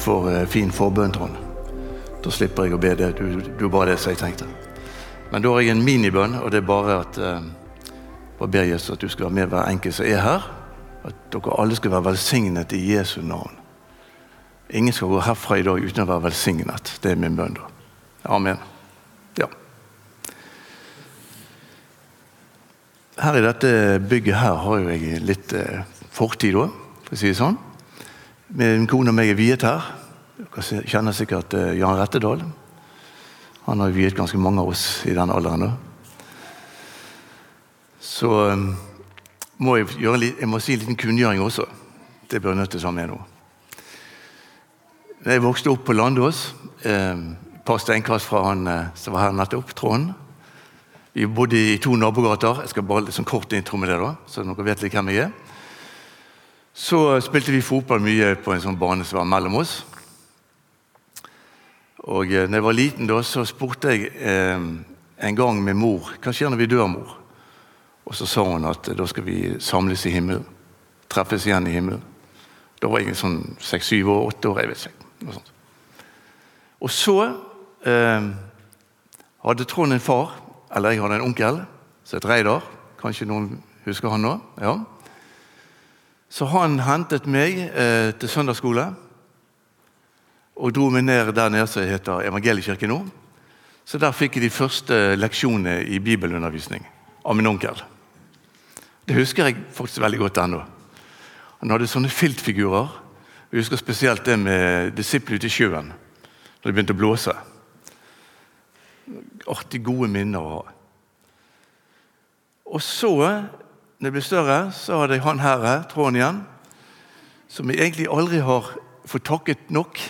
for eh, fin forbønn, Trond. Da slipper jeg å be det. Du, du ba det som jeg tenkte. Men da har jeg en minibønn, og det er bare at eh, ber Jesus at du skal være med hver enkelt som er her. At dere alle skal være velsignet i Jesu navn. Ingen skal gå herfra i dag uten å være velsignet. Det er min bønn. da. Amen. Ja. Her i dette bygget her har jo jeg litt eh, fortid, da, for å si det sånn. Min kone og meg er viet her. Dere kjenner sikkert eh, Jan Rettedal. Han har viet ganske mange av oss i den alderen. Så eh, må jeg, gjøre, jeg må si en liten kunngjøring også. Det bør jeg nødt til å ta med nå. Jeg vokste opp på Landås, eh, par steinkast fra han eh, som var her nettopp, Trond Vi bodde i to nabogater. Jeg skal bare sånn kort intro med det, så dere vet litt hvem jeg er. Så spilte vi fotball mye på en sånn bane som var mellom oss. Og eh, når jeg var liten, da, så spurte jeg eh, en gang med mor hva skjer når vi dør, mor. Og så sa hun at eh, da skal vi samles i himmelen. Treffes igjen i himmelen. Da var jeg sånn seks-syv år, åtte år, jeg vet ikke. Noe sånt. Og så eh, hadde Trond en far, eller jeg hadde en onkel, som het Reidar. Kanskje noen husker han nå? Ja. Så han hentet meg eh, til søndagsskole og dro meg ned der nede som heter Evangeliekirken nå. Så der fikk jeg de første leksjonene i bibelundervisning av min onkel. Det husker jeg faktisk veldig godt ennå. Han hadde sånne filtfigurer. Jeg husker spesielt det med disiplet ute i sjøen, når det begynte å blåse. Artig gode minner å ha. Og så, når jeg ble større, så hadde jeg han her, Trond igjen, som jeg egentlig aldri har fått takket nok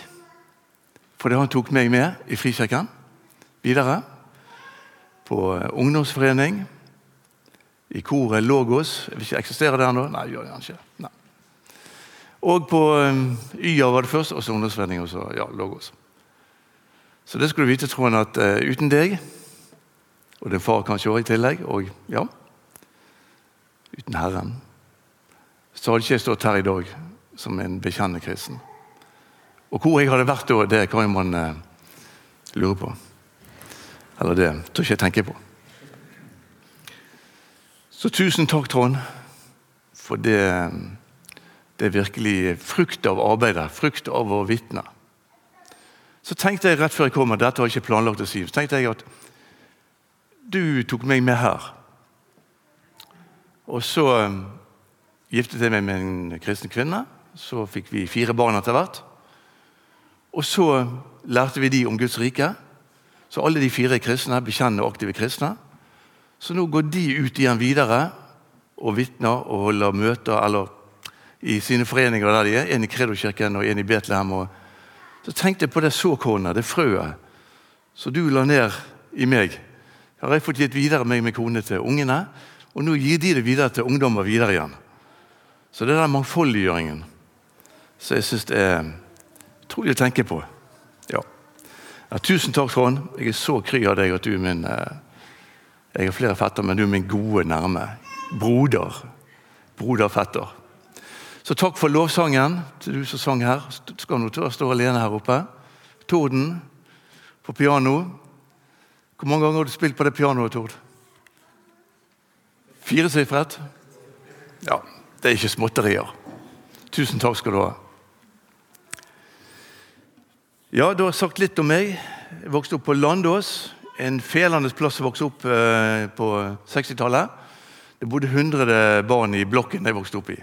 for det han tok meg med i Frikirken videre. På eh, ungdomsforening, i koret Logos. Jeg vil ikke, Eksisterer det ennå? Nei, gjør det ikke. Nei. Og på um, YA var det først, og så ungdomsforening, og så ja, Logos. Så det skulle du vite, Trond, at uh, uten deg, og din far kanskje også i tillegg, og ja Uten Herren, så hadde ikke jeg stått her i dag som en bekjennende kristen. Og hvor jeg hadde vært da, det kan jo man eh, lure på. Eller det tør ikke jeg tenke på. Så tusen takk, Trond, for det, det er virkelig frukt av arbeidet, frukt av å vitne. Så tenkte jeg rett før jeg kom, og dette har jeg ikke planlagt å si, så tenkte jeg at du tok meg med her. Og så eh, giftet jeg meg med en kristen kvinne. Så fikk vi fire barn etter hvert. Og så lærte vi de om Guds rike. Så alle de fire er kristne, bekjennende og aktive kristne. Så nå går de ut igjen videre og vitner og holder møter eller i sine foreninger der de er. En i Kredokirken og en i Betlehem. Og så tenkte jeg på det såkornet, det frøet, som du la ned i meg. Har jeg fått gitt videre meg med kone til ungene, og nå gir de det videre til ungdommer videre igjen. Så det er den mangfoldiggjøringen som jeg syns er utrolig å tenke på. Ja. Ja, tusen takk, Trond. Jeg er så kry av deg at du er min eh, Jeg har flere fetter, men du er min gode nærme. Broder. Broder-fetter. Så takk for lovsangen til du som sang her. Du skal nå stå alene her oppe. Torden på piano. Hvor mange ganger har du spilt på det pianoet, Tord? Firesifret? Ja, det er ikke småtterier. Tusen takk skal du ha. Ja, du har sagt litt om meg. Jeg vokste opp på Landås. En felende plass å vokse opp eh, på 60-tallet. Det bodde 100 barn i blokken jeg vokste opp i.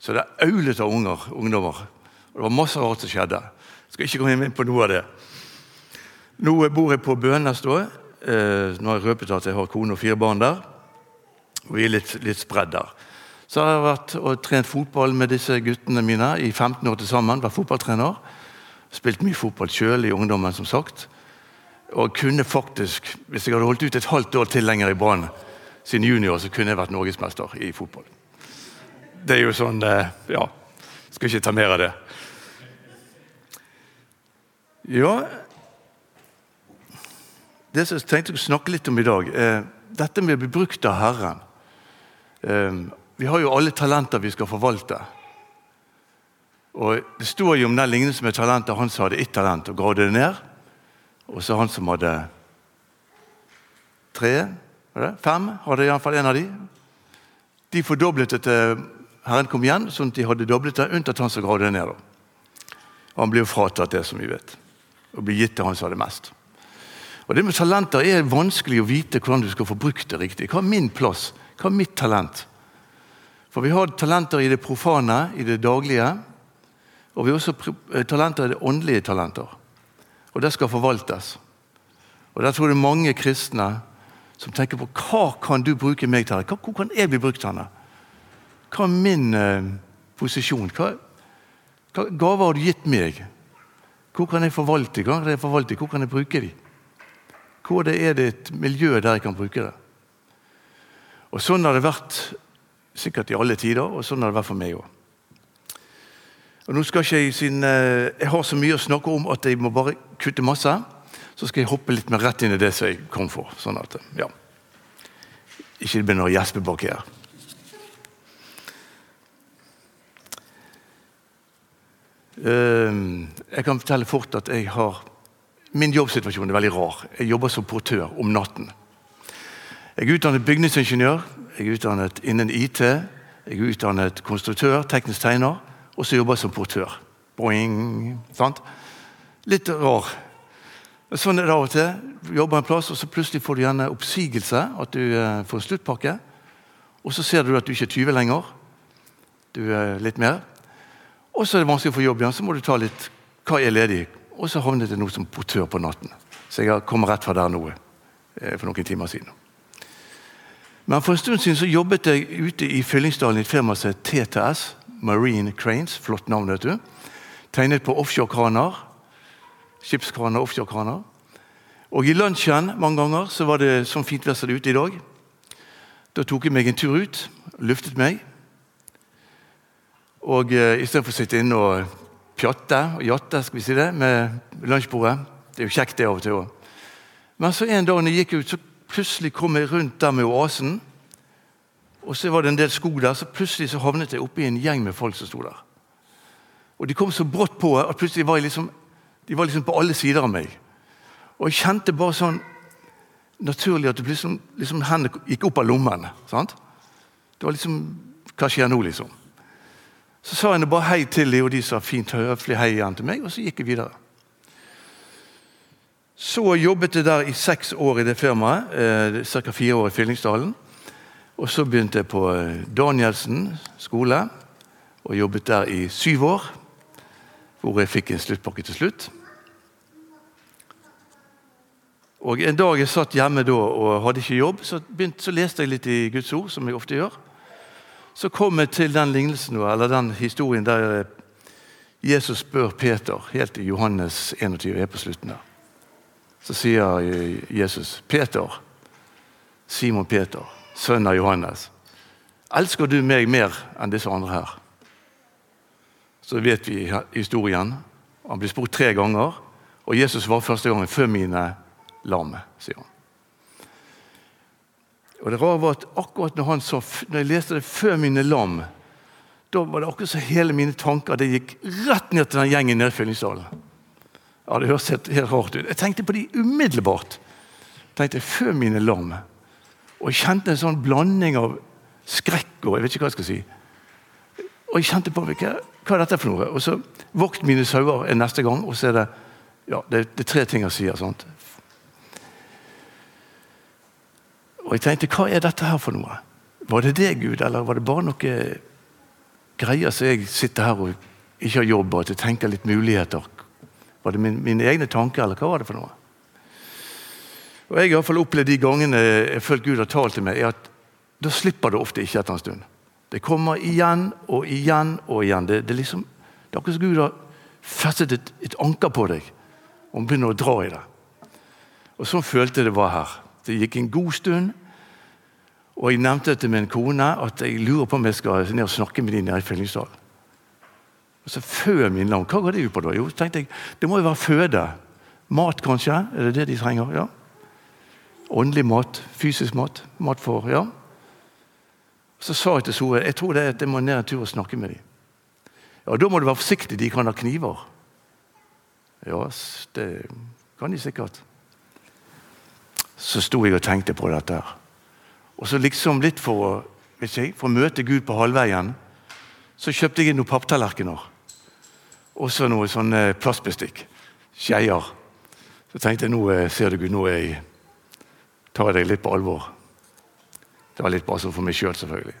Så det aulet av unger, ungdommer. Og det var masse rart som skjedde. Jeg skal ikke komme inn på noe av det. Nå bor jeg på Bønes. Eh, nå har jeg røpet at jeg har kone og fire barn der. Og vi er litt, litt spredd der. Så har jeg vært og trent fotball med disse guttene mine i 15 år til sammen. Vært fotballtrener. Spilt mye fotball sjøl i ungdommen, som sagt. Og kunne faktisk, hvis jeg hadde holdt ut et halvt år til lenger i Brann siden junior, så kunne jeg vært norgesmester i fotball. Det er jo sånn eh, Ja, skal ikke ta mer av det. Ja Det som jeg tenkte å snakke litt om i dag, er dette med å bli brukt av Herren. Eh, Vi har jo alle talenter vi skal forvalte. Og Det står jo om den lignelsen med talenter. Han som hadde ett talent og gravde det ned. Og så han som hadde tre, fem, hadde iallfall en av de. De fordoblet det til Herren kom igjen, sånn at de hadde doblet det, unntatt han som gravde det ned. Og Han ble jo fratatt det, som vi vet, og ble gitt til han som hadde mest. Og Det med talenter er vanskelig å vite hvordan du skal få brukt det riktig. Hva er min plass? Hva er mitt talent? For vi har talenter i det profane, i det daglige. Og vi har også eh, talenter i det åndelige talenter. Og det skal forvaltes. Og Der tror jeg det er mange kristne som tenker på hva kan du bruke meg til? Hvor kan jeg bli brukt henne? Hva er min eh, posisjon? Hva, hva gaver har du gitt meg? Hvor kan jeg forvalte Hvor kan jeg, forvalte? Hvor kan jeg bruke dem? Hvor er det et miljø der jeg kan bruke det? Og Sånn har det vært sikkert i alle tider, og sånn har det vært for meg òg. Og nå skal ikke Jeg siden eh, jeg har så mye å snakke om at jeg må bare kutte masse, så skal jeg hoppe litt mer rett inn i det som jeg kom for. sånn at, ja, Ikke det blir noe gjespe bak her. Ehm, jeg kan fortelle fort at jeg har Min jobbsituasjon er veldig rar. Jeg jobber som portør om natten. Jeg er utdannet bygningsingeniør, jeg er utdannet innen IT, jeg er utdannet konstruktør, teknisk tegner, og så jobber jeg som portør. Boing, sant? Litt rar. Sånn er det av og til. Jobber en plass, og så plutselig får du gjerne oppsigelse, at du eh, får sluttpakke. Og så ser du at du ikke er 20 lenger. Du er litt mer. Og så er det vanskelig å få jobb igjen, så må du ta litt Hva er ledig? Og så havnet jeg nå som portør på natten. Så jeg har kommet rett fra der nå eh, for noen timer siden. Men for en stund siden så jobbet jeg ute i Fyllingsdalen i et firma som het TTS. Marine Cranes. Flott navn, vet du. Tegnet på offshorekraner. Skipskraner, offshorekraner. Og i lunsjen mange ganger så var det sånn fint vær som det ute i dag. Da tok jeg meg en tur ut, luftet meg. Og eh, istedenfor å sitte inne og pjatte og jatte skal vi si det, med lunsjbordet Det er jo kjekt, det av og til òg. Men så en dag når jeg gikk ut, så plutselig kom jeg rundt der med oasen. Og så var det en del sko der, så plutselig så havnet jeg oppi en gjeng med folk som sto der. Og De kom så brått på at plutselig var jeg liksom, de var liksom på alle sider av meg. Og jeg kjente bare sånn naturlig at det liksom, liksom hendene gikk opp av lommen. sant? Det var liksom Hva skjer nå, liksom? Så sa jeg bare hei til dem, og de sa fint høflig hei igjen til meg, og så gikk jeg videre. Så jobbet jeg der i seks år i det firmaet, eh, ca. fire år i Fyllingsdalen. Og så begynte jeg på eh, Danielsen skole, og jobbet der i syv år. Hvor jeg fikk en sluttpakke til slutt. Og En dag jeg satt hjemme da og hadde ikke jobb, så, begynte, så leste jeg litt i Guds ord, som jeg ofte gjør. Så kom jeg til den lignelsen, eller den historien der Jesus spør Peter, helt i Johannes 21, er på slutten der. Så sier Jesus, 'Peter, Simon Peter, sønn av Johannes, elsker du meg mer enn disse andre her?' Så vet vi historien. Han blir spurt tre ganger, og Jesus var første gangen 'før mine lam', sier han. Og det rare var at akkurat når han sa, når jeg leste det før mine lam, da var det akkurat så hele mine tanker det gikk rett ned til den gjengen i Fyllingsdalen. Ja, det høres helt, helt rart ut. Jeg tenkte på de umiddelbart. Jeg tenkte Før mine lam. Og jeg kjente en sånn blanding av skrekk og jeg vet ikke hva jeg skal si. Og jeg kjente på hva, hva er dette for noe? Og så Vokt mine sauer er neste gang, og så er det ja, det, det er tre ting jeg sier. sant? Og jeg tenkte, hva er dette her for noe? Var det det, Gud, eller var det bare noe greier så jeg sitter her og ikke har jobb, og at jeg tenker litt muligheter? Var det min, mine egne tanker, eller hva var det for noe? Og Jeg har i hvert fall opplevd de gangene jeg følt Gud har talt til meg, er at da slipper det ofte ikke etter en stund. Det kommer igjen og igjen og igjen. Det, det, liksom, det er akkurat som Gud har festet et, et anker på deg og begynner å dra i det. Og Sånn følte jeg det var her. Det gikk en god stund, og jeg nevnte til min kone at jeg lurer på om jeg skal ned og snakke med dem nede i Fyllingsdalen. Så før min lam. Hva går det ut på da? Jo, tenkte jeg, Det må jo være føde. Mat, kanskje? Er det det de trenger? Ja. Åndelig mat. Fysisk mat. Mat for Ja. Så sa jeg til Sore jeg tror det, at jeg må ned en tur og snakke med dem. Ja, Da må du være forsiktig, de kan ha kniver. Ja, det kan de sikkert. Så sto jeg og tenkte på dette. her. Og så liksom litt for å, ikke, for å møte Gud på halvveien, så kjøpte jeg inn noen papptallerkener. Og så noe sånn plastbestikk. Skeier. Så tenkte jeg nå eh, ser du Gud, nå jeg, tar jeg deg litt på alvor. Det var litt bare sånn for meg sjøl, selv, selvfølgelig.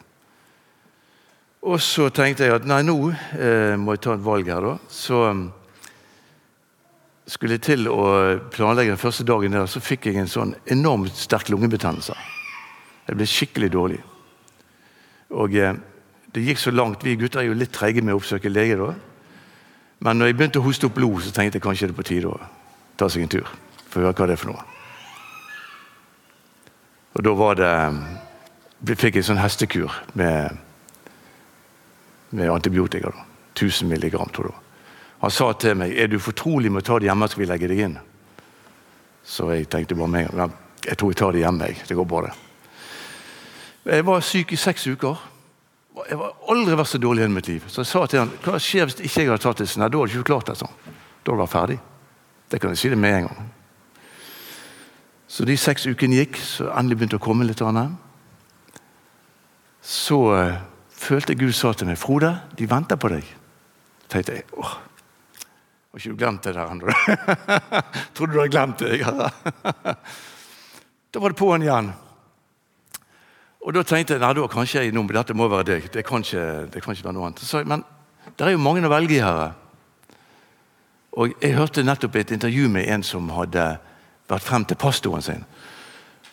Og så tenkte jeg at nei, nå eh, må jeg ta et valg her, da. Så um, skulle jeg til å planlegge den første dagen der, så fikk jeg en sånn enormt sterk lungebetennelse. Jeg ble skikkelig dårlig. Og eh, det gikk så langt. Vi gutter er jo litt treige med å oppsøke lege. da. Men når jeg begynte å hoste opp blod, så tenkte jeg kanskje det er på tide å ta seg en tur. For å høre hva det er for noe. Og da var det Vi fikk en sånn hestekur med, med antibiotika. da. 1000 milligram, tror jeg. Han sa til meg er du fortrolig med å ta det hjemme, skal vi legge deg inn. Så jeg tenkte bare meg, jeg tror jeg tar det hjemme. Jeg. Det går bra, det. Jeg var syk i seks uker. Jeg var aldri vært så dårlig i mitt liv. Så jeg sa til han hva skjer hvis ikke jeg hadde tatt det? Nei, da hadde du ikke klart det. sånn. Da du vært ferdig. Det kan jeg si det med en gang. Så de seks ukene gikk, så endelig begynte å komme litt. Annet. Så uh, følte jeg Gud sa til meg 'Frode, de venter på deg'. Tenkte jeg åh, har ikke du glemt det der ennå? Trodde du hadde glemt det? da var det på'n igjen. Og Da tenkte jeg nei, da kanskje jeg, dette må være deg. Det kan ikke, det kan ikke være noe annet. Så, men det er jo mange å velge i her. Og Jeg hørte nettopp et intervju med en som hadde vært frem til pastoren sin.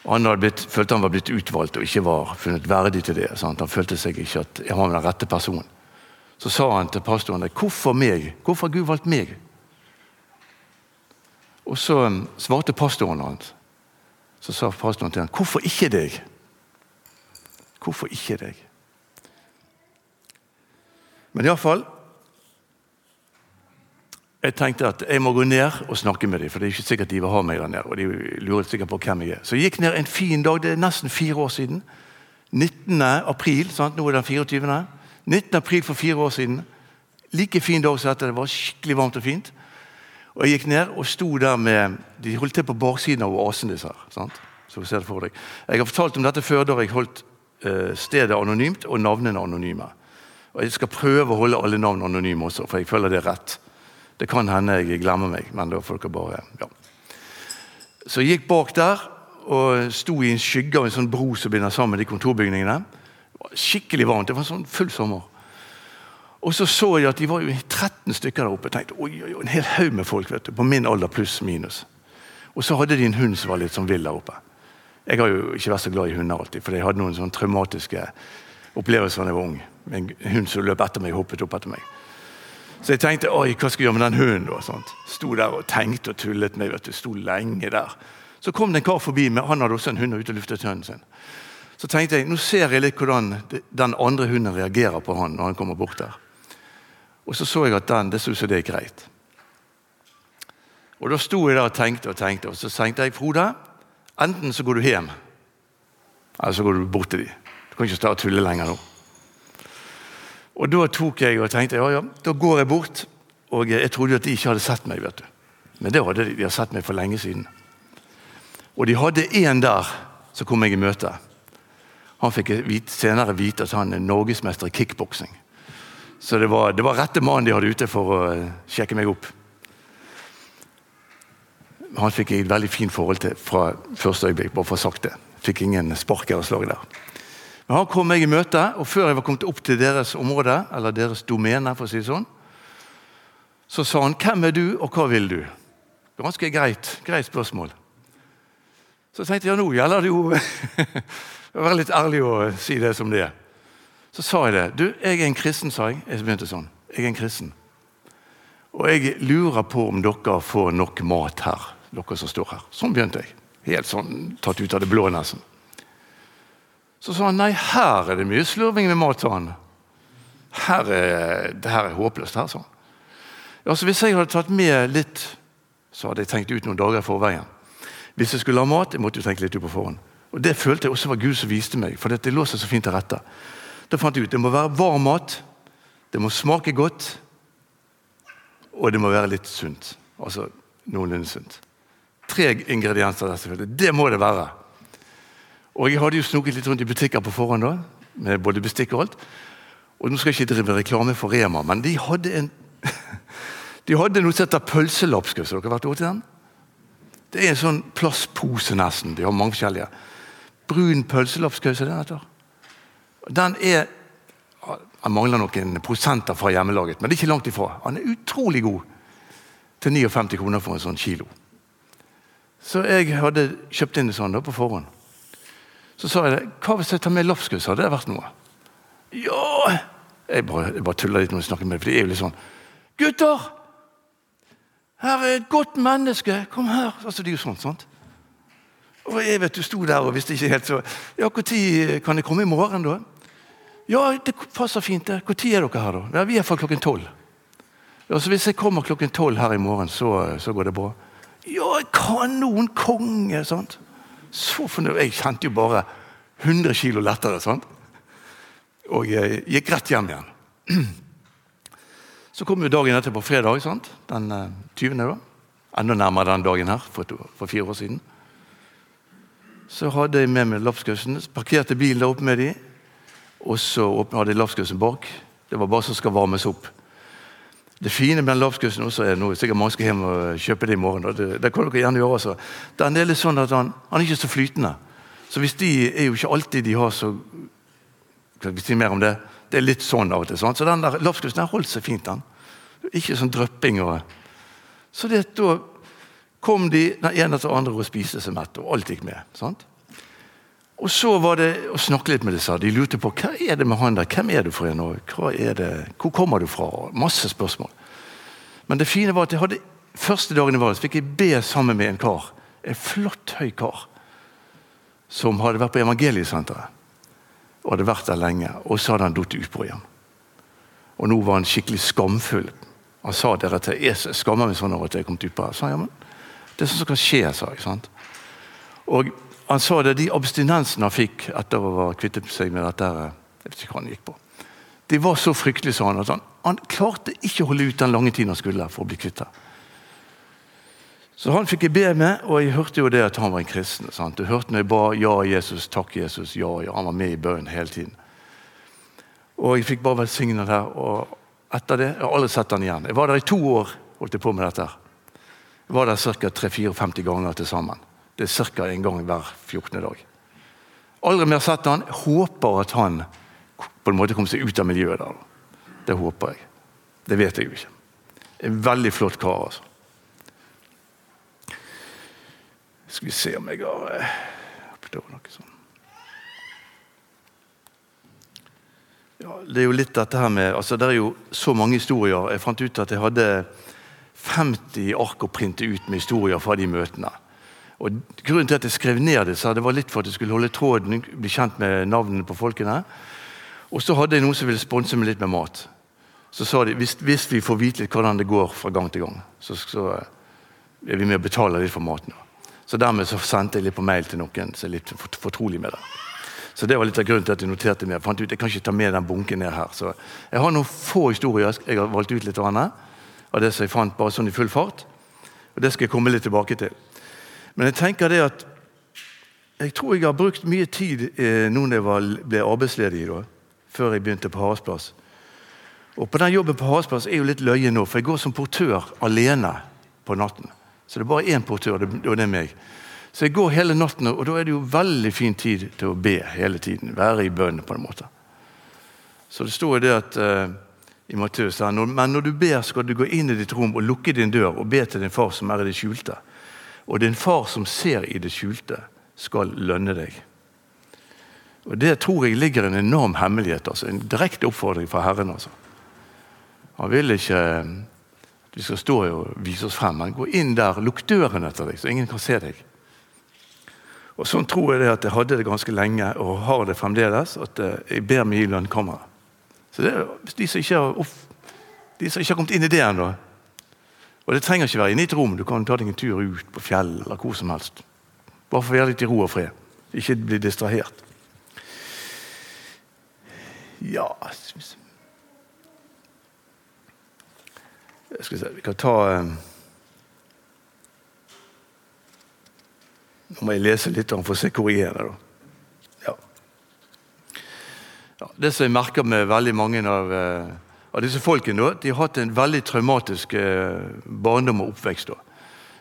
Og Han hadde blitt, følte han var blitt utvalgt og ikke var funnet verdig til det. Sant? Han følte seg ikke at jeg var den rette personen. Så sa han til pastoren hvorfor meg? Hvorfor har Gud valgt meg? Og Så um, svarte pastoren hans. Så sa pastoren til ham hvorfor ikke deg? Hvorfor ikke deg? Men iallfall jeg tenkte at jeg må gå ned og snakke med dem, for det er ikke sikkert de vil ha meg der nede. og de lurer sikkert på hvem jeg er. Så jeg gikk ned en fin dag, det er nesten fire år siden. 19. april, sant? nå er det den 24. 19. april for fire år siden. Like fin dag som dette. Det var skikkelig varmt og fint. Og Jeg gikk ned og sto der med De holdt til på baksiden av oasen. disse her, sant? Så ser det for deg. Jeg har fortalt om dette før da jeg holdt stedet anonymt og navnene anonyme. Og Jeg skal prøve å holde alle navn anonyme også, for jeg føler det er rett. Det kan hende jeg glemmer meg, men da får dere bare ja. Så jeg gikk bak der og sto i en skygge av en sånn bro som binder sammen de kontorbygningene. Det var Skikkelig varmt. Det var sånn full sommer. Og så så jeg at de var jo 13 stykker der oppe. Jeg tenkte, oi, oi, En hel haug med folk vet du, på min alder pluss minus. Og så hadde de en hund som var litt sånn vill der oppe. Jeg har jo ikke vært så glad i hunder alltid, for jeg hadde noen sånne traumatiske opplevelser da jeg var ung. En hund som løp etter meg, hoppet opp etter meg. Så jeg tenkte oi, hva skal jeg gjøre med den hunden? da? Sånt. Sto der og tenkte og tullet med. vet du, Sto lenge der. Så kom det en kar forbi, med, han hadde også en hund og ute og luftet hunden sin. Så tenkte jeg, nå ser jeg litt hvordan den andre hunden reagerer på han når han kommer bort der. Og så så jeg at den, det så ut som det er greit. Og Da sto jeg der og tenkte og tenkte, og så tenkte jeg Frode, enten så går du hjem, eller så går du bort til dem. Du kan ikke stå og tulle lenger nå. Og Da tok jeg og tenkte ja, ja, da går jeg bort. Og jeg trodde at de ikke hadde sett meg. vet du. Men det hadde de. De hadde sett meg for lenge siden. Og de hadde en der som kom meg i møte. Han fikk vite, senere vite at han er norgesmester i kickboksing. Så det var, det var rette mannen de hadde ute for å sjekke meg opp. Han fikk jeg et veldig fint forhold til fra første øyeblikk. bare for sagt det. Fikk ingen spark eller slag der. Men han kom meg i møte, og før jeg var kommet opp til deres område, eller deres domene, for å si det sånn, så sa han 'Hvem er du, og hva vil du?' Ganske greit, greit spørsmål. Så tenkte jeg nå gjelder det jo å være litt ærlig og si det som det er. Så sa jeg det. 'Du, jeg er en kristen', sa jeg. Jeg begynte sånn. 'Jeg er en kristen'. Og jeg lurer på om dere får nok mat her, dere som står her. Sånn begynte jeg. Helt sånn tatt ut av det blå, nesten. Så sa han nei, her er det mye slurving med mat. sa han. Her er, det her er håpløst. her, sa han. Ja, så Hvis jeg hadde tatt med litt, så hadde jeg tenkt ut noen dager i forveien. Hvis jeg skulle ha mat, jeg måtte jo tenke litt ut på forhånd. Og Det følte jeg også var Gud som viste meg, for det lå seg så fint til rette. Da fant jeg ut det må være varm mat, det må smake godt, og det må være litt sunt. Altså noenlunde sunt. Tre ingredienser der, selvfølgelig. Det må det være. Og Jeg hadde jo snoket litt rundt i butikker på forhånd, da, med både bestikk og alt. Og Nå skal jeg ikke drive reklame for Rema, men de hadde en de hadde noe som heter pølselapskaus. Har dere vært til den? Det er en sånn plastpose, nesten. De har mange forskjellige. Brun pølselapskaus er det den heter. Den er mangler noen prosenter fra hjemmelaget, men det er ikke langt ifra. Han er utrolig god til 59 kroner for en sånn kilo. Så jeg hadde kjøpt inn det sånn da på forhånd. Så sa jeg det. Hva hvis jeg tar med lapskaus? Hadde det vært noe? Ja Jeg bare, jeg bare tuller litt når jeg snakker med dem, for de er jo litt sånn Gutter! Her er et godt menneske. Kom her. Altså, Det er jo sånn, sant? Og jeg vet du sto der og visste ikke helt så Ja, Når kan jeg komme i morgen, da? Ja, det passer fint. det. Når er dere her, da? Ja, Vi er fra klokken tolv. Ja, så hvis jeg kommer klokken tolv her i morgen, så, så, går det bra. Ja, kanon konge! sant? Så fornøyd. Jeg kjente jo bare 100 kilo lettere. sant? Og jeg gikk rett hjem igjen. Så kom jo dagen etter på fredag, sant? den 20. Eh, da. Enda nærmere den dagen her, for, for fire år siden. Så hadde jeg med meg lapskausen, parkerte bilen der oppe med de, og så hadde jeg lapskausen bak. Det var bare som skal varmes opp. Det fine med den lapskausen også er noe, sikkert mange skal hjem og kjøpe det i morgen. Det, det kan dere gjerne gjøre også. Den er litt sånn at han, han er ikke så flytende. Så hvis de er jo ikke alltid de har så Skal vi si mer om det? Det er litt sånn av og til. Sant? Så den der lapskausen har holdt seg fint. den. Ikke sånn drypping. Og... Så det, da kom de den ene etter andre og spiste seg mett, og alt gikk med. sant? Og så var det å snakke litt med disse. De lurte på hva er det med han der, hvem er du for en, hvor kommer du fra? Masse spørsmål. Men det fine var at jeg hadde, første dagen i var fikk jeg be sammen med en kar. En flott, høy kar. Som hadde vært på Evangeliesenteret og hadde vært der lenge. Og så hadde han falt utpå igjen. Og nå var han skikkelig skamfull. Han sa dere til jeg skammer meg sånn over at jeg kom utpå her. Så, ja, men, det er sånn som kan skje, sa jeg. sant? Og han sa det, De abstinensene han fikk etter å ha kvittet seg med dette, jeg vet ikke hva han gikk på, de var så fryktelige, sa han, at han, han klarte ikke å holde ut den lange tiden han skulle for å bli kvitt det. Så han fikk jeg be med, og jeg hørte jo det at han var en kristen. Sant? Du hørte når jeg ba 'Ja, Jesus, takk, Jesus', ja, ja. Han var med i bønnen hele tiden. Og jeg fikk bare velsigne det. Og etter det Jeg har aldri sett han igjen. Jeg var der i to år. holdt jeg på med dette. Jeg var der ca. 3-54 ganger til sammen. Det er ca. en gang hver 14. dag. Aldri mer sett han. Håper at han på en måte kommer seg ut av miljøet der. Det håper jeg. Det vet jeg jo ikke. En veldig flott kar, altså. Skal vi se om jeg har eh, noe sånt. Ja, det er jo litt dette her med, altså Det er jo så mange historier. Jeg fant ut at jeg hadde 50 ark å printe ut med historier fra de møtene. Og Grunnen til at jeg skrev ned så det var litt for at jeg skulle holde tråden, bli kjent med navnene på folkene. Og så hadde jeg noen som ville sponse meg litt med mat. Så sa de hvis, hvis vi får vite litt hvordan det går fra gang til gang, så, så eh, er vi med og betaler litt for maten. Så dermed så sendte jeg litt på mail til noen som er litt fortrolig med det. Så Det var litt av grunnen til at jeg noterte meg. Jeg fant ut, jeg kan ikke ta med den bunken ned her. Så jeg har noen få historier jeg har valgt ut litt av det som jeg fant bare sånn i full fart. Og Det skal jeg komme litt tilbake til. Men jeg tenker det at jeg tror jeg har brukt mye tid eh, nå når jeg ble arbeidsledig, da, før jeg begynte på Havsplass. Og på den jobben på Havsplass er jo litt løye nå, for jeg går som portør alene på natten. Så det er bare én portør, og det er meg. Så jeg går hele natten, og da er det jo veldig fin tid til å be hele tiden. Være i bønn, på en måte. Så det står jo det at eh, i Matteus men når du ber, skal du gå inn i ditt rom og lukke din dør og be til din far som er i det skjulte. Og din far som ser i det skjulte, skal lønne deg. Og Det tror jeg ligger en enorm hemmelighet. altså En direkte oppfordring fra Herren. altså. Han vil ikke at vi skal stå og vise oss frem, men gå inn der, lukk døren etter deg, så ingen kan se deg. Og Sånn tror jeg det at jeg hadde det ganske lenge, og har det fremdeles. At eh, jeg ber meg i lønnkammeret. Så det, de som, ikke har, de som ikke har kommet inn i det ennå, og det trenger ikke være inne i et rom. Du kan ta deg en tur ut på fjell eller hvor som helst. Bare for å være litt i ro og fred. Ikke bli distrahert. Ja Skal vi se, vi kan ta eh, Nå må jeg lese litt for å se korrigerende. Ja. Ja, det som jeg merker med veldig mange av, eh, av disse folkene, de har hatt en veldig traumatisk eh, barndom og oppvekst.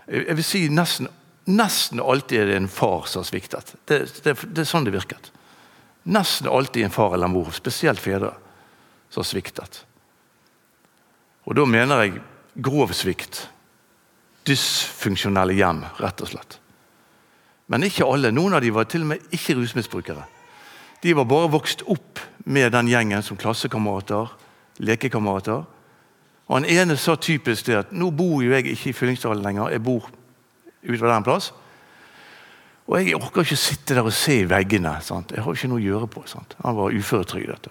Jeg, vil si nesten, nesten alltid er det en far som har sviktet. Det, det, det er sånn det virket. Nesten alltid en far eller mor, spesielt fedre, som har sviktet. Og da mener jeg grov svikt. Dysfunksjonelle hjem, rett og slett. Men ikke alle. Noen av dem var til og med ikke rusmisbrukere. De var bare vokst opp med den gjengen som klassekamerater, lekekamerater. Og Han ene sa typisk det at nå bor jo jeg ikke i Fyllingsdalen lenger, jeg bor utover den en plass. Og jeg orker ikke sitte der og se i veggene. Sant? Jeg har ikke noe å gjøre på. Sant? Han var uføretrygdet.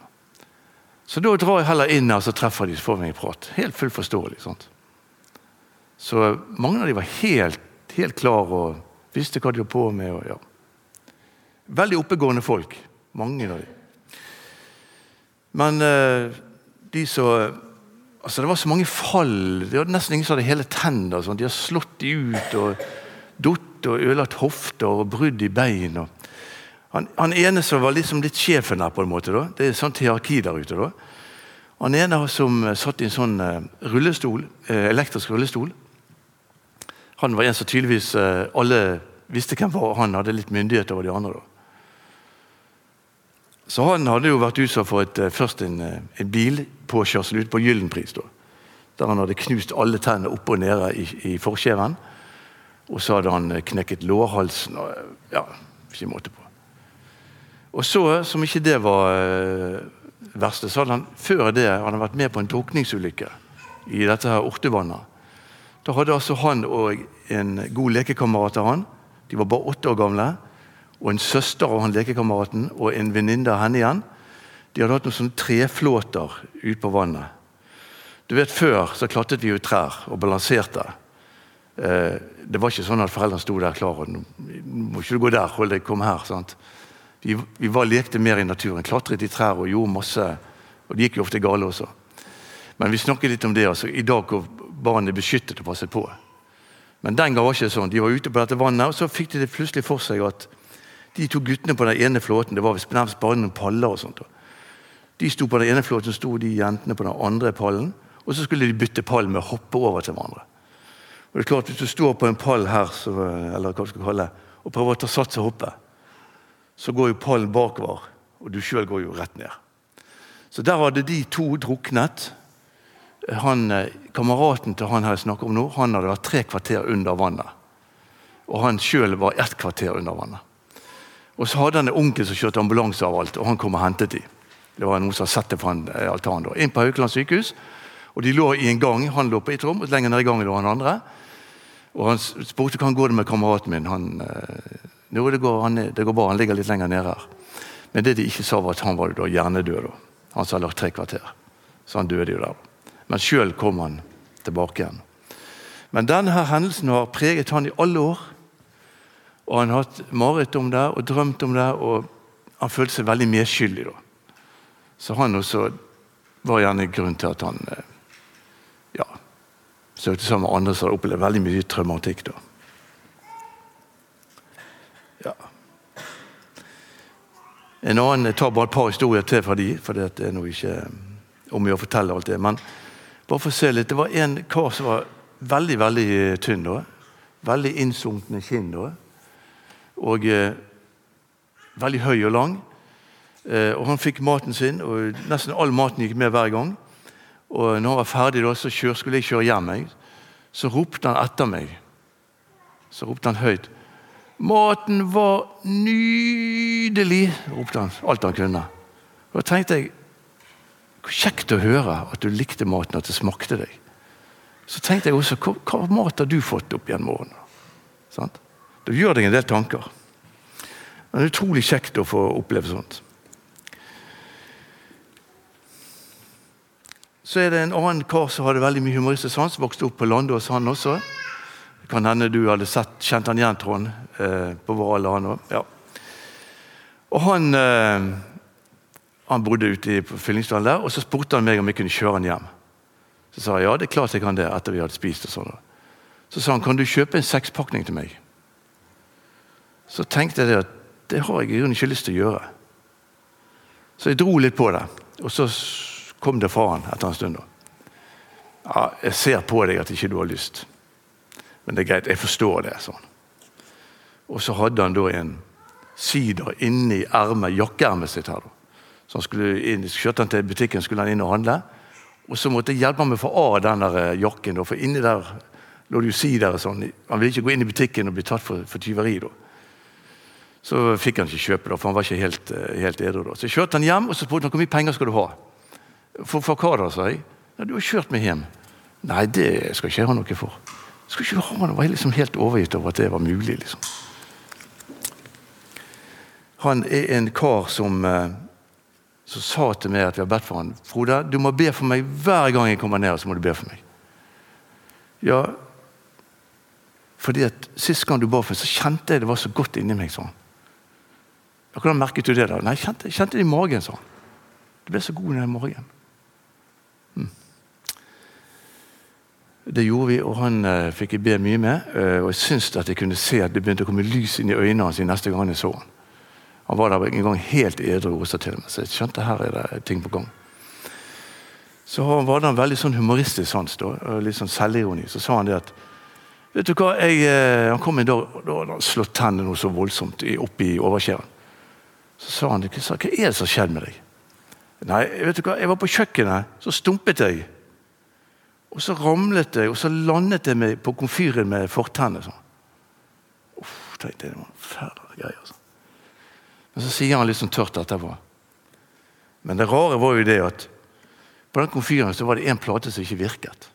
Så da drar jeg heller inn og så treffer de, så får vi en prat. Helt fullt forståelig. Sant? Så mange av de var helt, helt klar og visste hva de var på med. Og, ja. Veldig oppegående folk. Mange av de. Men uh, de som altså Det var så mange fall. Det var nesten ingen som hadde hele tenner. Sånn. De har slått de ut og datt og ødelagt hofter og brudd i bein. Han, han, ene som var liksom litt sjefen her, på en måte, da. det er sånt hierarki der ute. da. Han ene som satt i en sånn uh, rullestol, uh, elektrisk rullestol. Han var en som tydeligvis alle visste hvem var. Han hadde litt myndighet over de andre. da. Så han hadde jo vært utsatt for et, først en, en bilpåkjørsel ute på Gyllenpris. da. Der han hadde knust alle tennene oppe og nede i, i forkjeven. Og så hadde han knekket lårhalsen og ja, ikke måte på. Og så, som ikke det var verste, så hadde han før det hadde han vært med på en drukningsulykke i dette her Ortevannet. Da hadde altså han og en god lekekamerat av han, de var bare åtte år gamle, og en søster av han lekekameraten og en venninne av henne igjen, de hadde hatt noen sånne treflåter ute på vannet. Du vet, Før så klatret vi jo trær og balanserte. Eh, det var ikke sånn at foreldrene sto der klare. Nå må ikke du gå der, hold deg, kom her. sant? Vi, vi var lekte mer i naturen, klatret i trær og gjorde masse. Og det gikk jo ofte gale også. Men vi snakket litt om det altså, i dag hvor barn er beskyttet og passet på. Men den gang var ikke sånn. De var ute på dette vannet, og så fikk de det plutselig for seg at de to guttene på den ene flåten det var nærmest bare noen paller og sånt. De sto på den ene flåten, sto de jentene på den andre pallen. Og så skulle de bytte pall med å hoppe over til hverandre. Og det er klart, Hvis du står på en pall her så, eller hva du skal kalle, det, og prøver å ta sats og hoppe, så går jo pallen bakover, og du sjøl går jo rett ned. Så der hadde de to druknet. Han, eh, kameraten til han her jeg snakker om nå, han hadde vært tre kvarter under vannet. Og han sjøl var ett kvarter under vannet. Og så hadde han en onkel som kjørte ambulanse av alt, og han kom og hentet dem. Det var noen som hadde sett det fra en eh, altan. da. Inn på Haukeland sykehus. og De lå i en gang. Han lå på ett rom, og lenger ned i gangen lå han andre. Og Han spurte hvordan går det med kameraten min. Han, jo, det går, han, det går bra, han ligger litt lenger nede her. Men det de ikke sa, var at han var da hjernedød. Da. Han sa lagt tre kvarter. Så han døde jo der. Men sjøl kom han tilbake igjen. Men denne her hendelsen har preget han i alle år. Og Han hatt mareritt om det og drømt om det, og han følte seg veldig medskyldig. da. Så han også var gjerne grunn til at han eh, ja, søkte sammen med andre som hadde opplevd veldig mye traumatikk. da. Ja. En annen, Jeg tar bare et par historier til fra de, for det er noe ikke eh, om å fortelle alt det. Men bare for å se litt, det var en kar som var veldig veldig tynn. da. Veldig innsunkne kinn. da. Og eh, veldig høy og lang. Eh, og Han fikk maten sin, og nesten all maten gikk med hver gang. Og når han var ferdig, da, så kjør, skulle jeg kjøre hjem. Jeg. Så ropte han etter meg. Så ropte han høyt. 'Maten var nydelig', ropte han. Alt han kunne. Og Da tenkte jeg hvor kjekt å høre at du likte maten, at det smakte deg. Så tenkte jeg også hva, hva mat har du fått opp gjennom årene? Sant? Da gjør deg en del tanker. Det er utrolig kjekt å få oppleve sånt. Så er det en annen kar som hadde veldig mye humoristisk sans. Vokste opp på Landås, han også. Det kan hende du hadde sett, kjent han igjen, Trond, eh, på vår alder, han òg. Ja. Og han, eh, han bodde ute i Fyllingsdalen der, og så spurte han meg om jeg kunne kjøre han hjem. Så sa jeg ja, det er klart jeg kan det. etter vi hadde spist og sånn. Så sa han kan du kjøpe en sekspakning til meg. Så tenkte jeg at det har jeg i grunnen ikke lyst til å gjøre. Så jeg dro litt på det. Og så kom det fra han etter en stund. Ja, 'Jeg ser på deg at ikke du har lyst, men det er greit. Jeg forstår det.' sånn. Og så hadde han da en sider inni ermet, jakkeermet sitt. her. Så han skulle inn, Kjørte han til butikken skulle han inn og handle. Og så måtte jeg hjelpe ham med å få av den der eh, jakken. For inni der lå det jo sider. sånn. Han ville ikke gå inn i butikken og bli tatt for, for tyveri. da. Så fikk han ikke kjøpe, da, for han var ikke helt, eh, helt edru. da. Så kjørte han hjem og så spurte han hvor mye penger skal du ha. For, for hva da, sa jeg. Ja, 'Du har kjørt meg hjem.' 'Nei, det skal ikke jeg ha noe for.' Skal ikke ha noe? Jeg var liksom helt overgitt over at det var mulig. liksom. Han er en kar som, eh, som sa til meg at vi har bedt for han. 'Frode, du må be for meg hver gang jeg kommer ned.' så må du be for meg. Ja, fordi at Sist gang du ba for meg, så kjente jeg det var så godt inni meg. sånn. Hvordan merket du det? da? Nei, Jeg kjente, kjente det i magen. sånn. Du ble så god den morgenen. Det gjorde vi, og han uh, fikk jeg be mye med. Uh, og jeg syns at jeg kunne se at det begynte å komme lys inn i øynene hans neste gang jeg så han. Han var der en gang helt edru også til meg, så jeg skjønte her er det ting på gang. Så var det en veldig sånn humoristisk sans, da, litt sånn selvironi. Så sa han det at vet du hva, jeg, uh, Han kom en dag og hadde slått tennene noe så voldsomt opp i overkjeven. Så sa han hva er det som har skjedd med deg? Nei, vet du hva, jeg var på kjøkkenet, så stumpet jeg. Og så ramlet jeg, og så landet jeg meg på komfyren med fortennene. Uff, tenkte jeg, det var fæle greier. Altså. Men så sier han litt sånn tørt etterpå. Men det rare var jo det at på den komfyren var det én plate som ikke virket.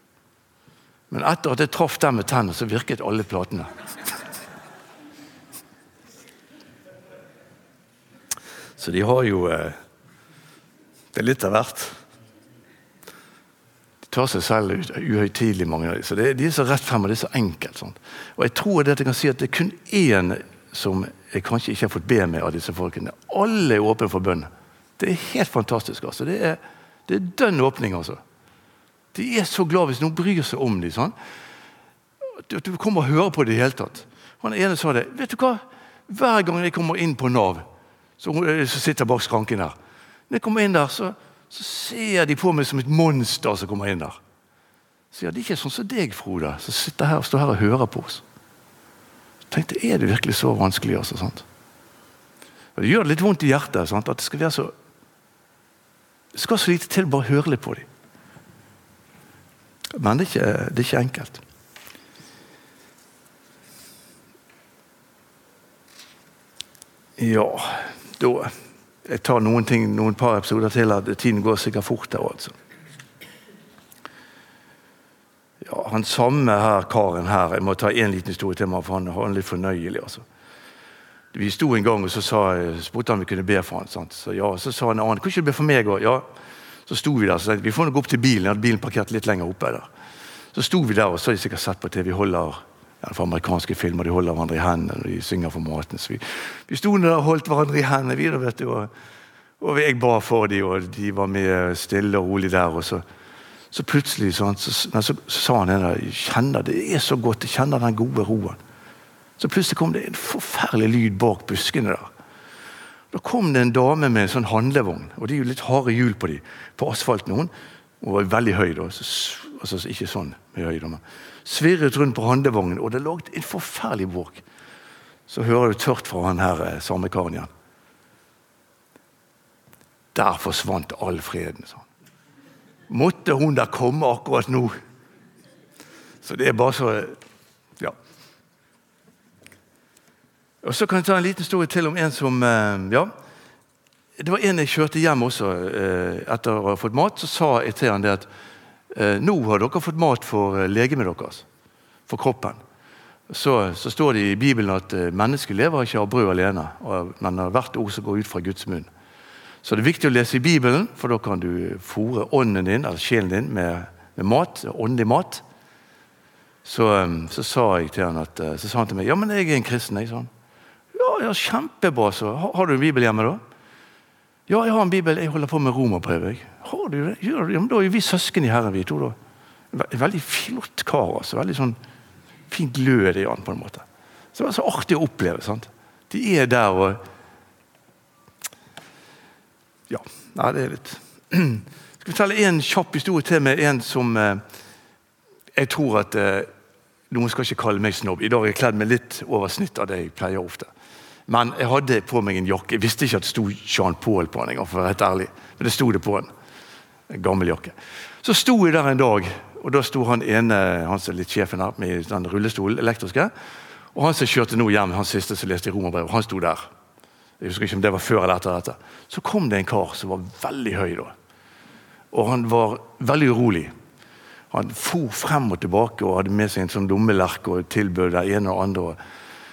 Men etter at jeg traff den med tennene, så virket alle platene. Så de har jo eh, Det er litt av hvert De tar seg selv ut uhøytidelig, mange av dem. De er så rett frem, og det er så enkelt. Sånn. Og jeg tror at jeg kan si at det er kun én som jeg kanskje ikke har fått be med av disse folkene. Alle er åpne for bønn. Det er helt fantastisk. altså. Det er, det er dønn åpning, altså. De er så glad hvis noen bryr seg om dem. Sånn. At du kommer og hører på det i det hele tatt. Han ene sa det. Vet du hva? Hver gang jeg kommer inn på Nav, som sitter bak skranken her Når jeg kommer inn der, så så ser de på meg som et monster som kommer inn der. Så ja, Det er ikke sånn som deg, Frode, som sitter her og står her og hører på oss. Jeg tenkte Er det virkelig så vanskelig? altså, sant? Og Det gjør det litt vondt i hjertet sant? at det skal være så Det skal så lite til bare høre litt på dem. Men det er ikke, det er ikke enkelt. Ja, da jeg tar noen ting, noen par episoder til. at Tiden går sikkert fort her. altså. Ja, Han samme her, karen her Jeg må ta én liten historie til meg, for han er litt fornøyelig. altså. Vi sto en gang og så sa, spurte han om vi kunne be for han, sant? Så ja, så sa en annen kan ikke du be for meg òg. Ja. Så sto vi der så tenkte vi får gå opp til bilen. Jeg hadde bilen parkert litt lenger oppe. der. Så sto vi der, og så har de sikkert sett på TV. Vi holder for amerikanske filmer de holder hverandre i hendene og de synger for maten. Så vi, vi sto der og holdt hverandre i hendene, vi, vet du, og, og, jeg ba for dem, og de var med stille og rolig der. og så, så plutselig så, så, så, så sa han der, jeg kjenner det er så godt, jeg kjenner den gode roen. Så plutselig kom det en forferdelig lyd bak buskene der. Da kom det en dame med en sånn handlevogn, og det er jo litt harde hjul på dem, på asfalt noen. Hun var veldig høy, da. altså Ikke sånn med høy, men svirret rundt på handlevognen, og det lå en forferdelig bråk. Så hører du tørt fra han her eh, samme karen igjen. Der forsvant all freden. sånn. Måtte hun da komme akkurat nå? Så det er bare så Ja. Og Så kan jeg ta en liten historie til om en som eh, Ja. Det var en jeg kjørte hjem også eh, etter å ha fått mat. Så sa jeg til han det at Eh, nå har dere fått mat for eh, legemet deres, for kroppen. Så, så, står det i Bibelen at eh, mennesket lever ikke av brød alene, men av hvert ord som går ut fra Guds munn. Så det er viktig å lese i Bibelen, for da kan du fòre ånden din, eller sjelen din med, med mat, åndelig mat. Så, så, sa jeg til han at, så sa han til meg ja, men jeg er en kristen. Jeg, sånn. ja, ja, Kjempebra. så har, har du en bibel hjemme, da? Ja, jeg har en bibel. Jeg holder på med romerbrevet. Har du det? Ja, men da er vi søsken i Herren, vi to. da. Veldig flott kar. altså, veldig sånn Fin glød i han, på en måte. Så det var så artig å oppleve. sant? De er der og Ja. Nei, det er litt Skal vi fortelle en kjapp historie til med en som eh, Jeg tror at eh, Noen skal ikke kalle meg snobb. I dag er jeg kledd med litt over snitt av det jeg pleier ofte. Men jeg hadde på meg en jakke. Jeg visste ikke at det sto Jean Paul på den. for å være helt ærlig. Men det sto det på den. En gammel jakke. Så sto jeg der en dag, og da sto han ene han som er litt sjefen her, med den rullestolen, elektriske. Og han som kjørte nå hjem, han siste som leste i Romerbrevet, han sto der. Jeg husker ikke om det var før eller etter dette. Så kom det en kar som var veldig høy da. Og han var veldig urolig. Han for frem og tilbake og hadde med seg en sånn lommelerke og tilbød det ene og andre.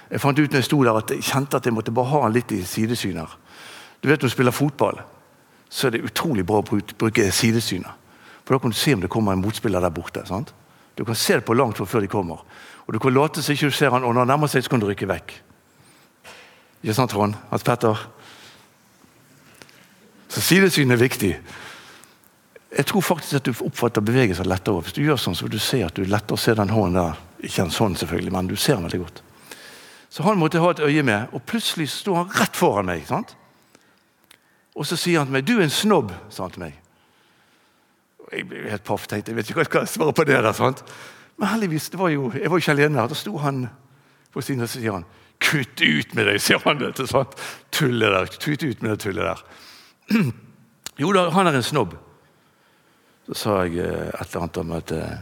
Jeg fant ut når jeg sto der at jeg kjente at jeg måtte bare ha han litt i sidesyner. Du vet du spiller fotball, så er det utrolig bra å bruke sidesynet. For Da kan du se om det kommer en motspiller der borte. sant? Du kan se det på langt før de kommer. Og Du kan late som ikke du ser han, og når han nærmer seg, så kan du rykke vekk. Ikke sant, Trond? Hans Petter? Så sidesyn er viktig. Jeg tror faktisk at du oppfatter bevegelser lettere. Hvis du gjør sånn, så vil du se at du lettere ser den hånden der. Ikke en sånn, selvfølgelig, men du ser den veldig godt. Så han måtte ha et øye med, og plutselig sto han rett foran meg. sant? Og så sier han til meg 'Du er en snobb', sa han til meg. Og jeg ble helt paff. tenkte, Jeg vet ikke hva jeg skal svare på det. der, sant? Men heldigvis, det var jo, jeg var jo ikke alene her. Da sto han på siden og så sier han 'Kutt ut med deg', sier han. Dette, sant? Tullet der. Kutt ut med det tullet der. jo da, han er en snobb. Så sa jeg eh, et eller annet om at eh,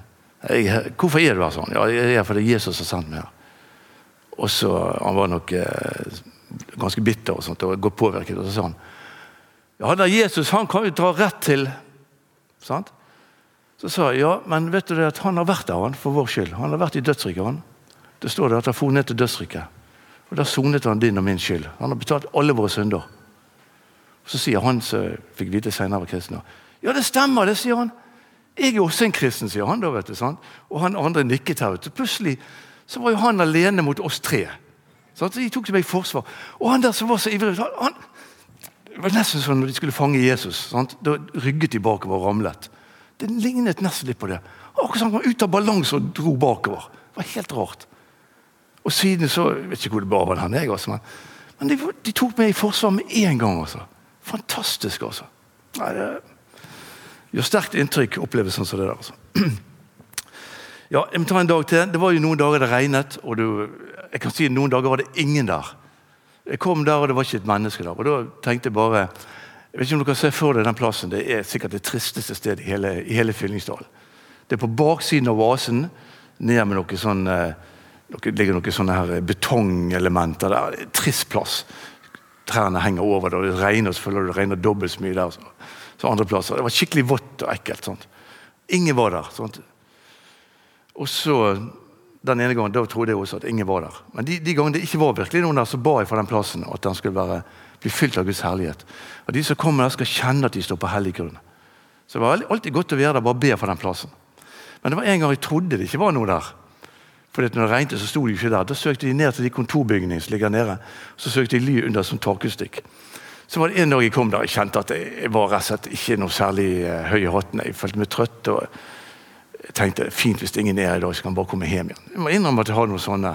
jeg, 'Hvorfor er du her?' sånn? Ja, jeg er fordi Jesus har sendt meg her. Og så, Han var nok eh, ganske bitter og sånt, og godt påvirket. Og så sa han ja, da Jesus han kan jo dra rett til sant? Så sa jeg ja, men vet du det at han har vært der han, for vår skyld. Han har vært i dødsriket. han. Det står det at han for ned til dødsriket. Og Der sonet han din og min skyld. Han har betalt alle våre synder. Så sier han som fikk vite senere var kristen, ja, det stemmer, det, sier han. Jeg er også en kristen, sier han da. vet du, sant? Og han andre nikket her. ute. Plutselig så var jo han alene mot oss tre. Så de tok meg i forsvar. Og han der som var så ivrig han, Det var nesten sånn når de skulle fange Jesus. Sant? Da rygget de bakover og ramlet. Det lignet nesten litt på det. Akkurat som han kom ut av balanse og dro bakover. Det var helt rart. Og siden så Jeg vet ikke hvor det bar vel han jeg, altså, men, men de, de, tok meg i forsvar med en gang. altså. Fantastisk, altså. Nei, det gjør sterkt inntrykk opplevelsen som det der. altså. Ja, jeg må ta en dag til. Det var jo noen dager det regnet, og du, jeg kan si noen dager var det ingen der. Jeg kom der, og det var ikke et menneske der. Og da tenkte jeg bare jeg vet ikke om du kan se for deg den plassen. Det er sikkert det tristeste stedet i hele, i hele Fyllingsdal. Det er på baksiden av oasen, ned med noe sånn eh, det ligger noen sånne her betongelementer der. Er trist plass. Trærne henger over det, og det regner selvfølgelig det regner dobbelt så mye der. Så andre plasser. Det var skikkelig vått og ekkelt. Sånt. Ingen var der. Sånt. Og så den ene gangen, Da trodde jeg også at ingen var der. Men de, de gangene det ikke var virkelig noen der, så ba jeg for den plassen at den skulle være, bli fylt av Guds herlighet. Og De som kommer der, skal kjenne at de står på hellig grunn. Så det var alltid godt å være der bare be for den plassen. Men det var en gang jeg trodde det ikke var noe der. For når det regnet, så sto de ikke der. Da søkte de ned til de kontorbygningene som ligger nede. Så søkte de ly under som takustikk. Så var det en dag jeg kom der jeg kjente at jeg var rett og slett ikke noe særlig eh, høy i hatten. Jeg følte meg trøtt. og jeg tenkte fint hvis ingen er her i dag, så kan jeg bare komme hjem igjen. Jeg må innrømme at jeg har noen sånne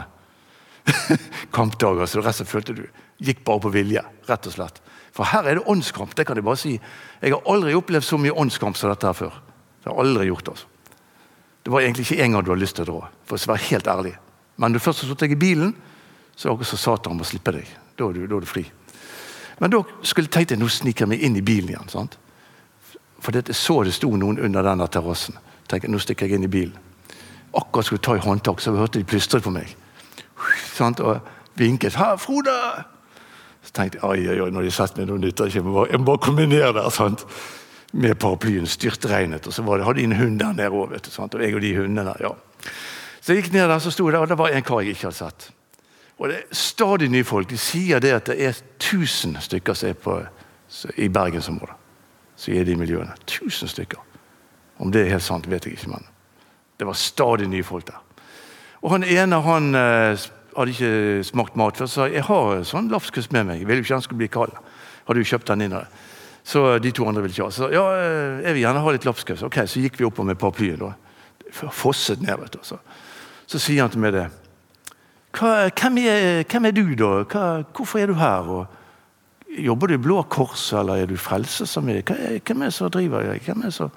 kampdager så det resten følte du gikk bare på vilje. rett og slett. For her er det åndskamp. det kan Jeg bare si. Jeg har aldri opplevd så mye åndskamp som dette her før. Det har jeg aldri gjort altså. Det var egentlig ikke en gang du hadde lyst til å dra, for å være helt ærlig. Men når du først har deg i bilen, så er det akkurat som Satan må slippe deg. Da er, du, da er du fri. Men da skulle jeg tenkt at nå sniker jeg meg inn i bilen igjen. sant? For det så det sto noen under denne terrassen tenker nå stikker jeg inn i bilen. Akkurat skulle ta i håndtak, så hørte de plystret på meg. Og vinket. 'Ha, Frode!' Så tenkte jeg oi, oi, oi, når de satt meg, nå nytter. Jeg må bare, jeg må bare komme ned der. sant? Med paraplyen. Styrtregnet. Og så det, hadde de en hund der nede òg. Og jeg og de hundene. ja. Så jeg gikk ned der, så sto jeg der, og det var en kar jeg ikke hadde sett. Og det er stadig nye folk. De sier det at det er 1000 stykker som er på, i bergensområdet. Så er de miljøene. 1000 stykker. Om det er helt sant, vet jeg ikke, men det var stadig nye folk der. Og Han ene han eh, hadde ikke smakt mat før, så jeg har sånn lapskaus med meg. Jeg ville jo ikke han skulle bli kald. Hadde jo kjøpt den inn. Så de to andre ville ikke ha. Så ja, eh, jeg vil gjerne ha litt lapskaus. Ok, Så gikk vi opp med paraplyen. da. fosset ned. vet du. Så, så sier han til meg det. Hvem, er, hvem, er, du, da? Hva, hvorfor er du her? Og jobber du i Blå Kors, eller er du frelsesarmé? Hvem er det som driver? Hvem er så?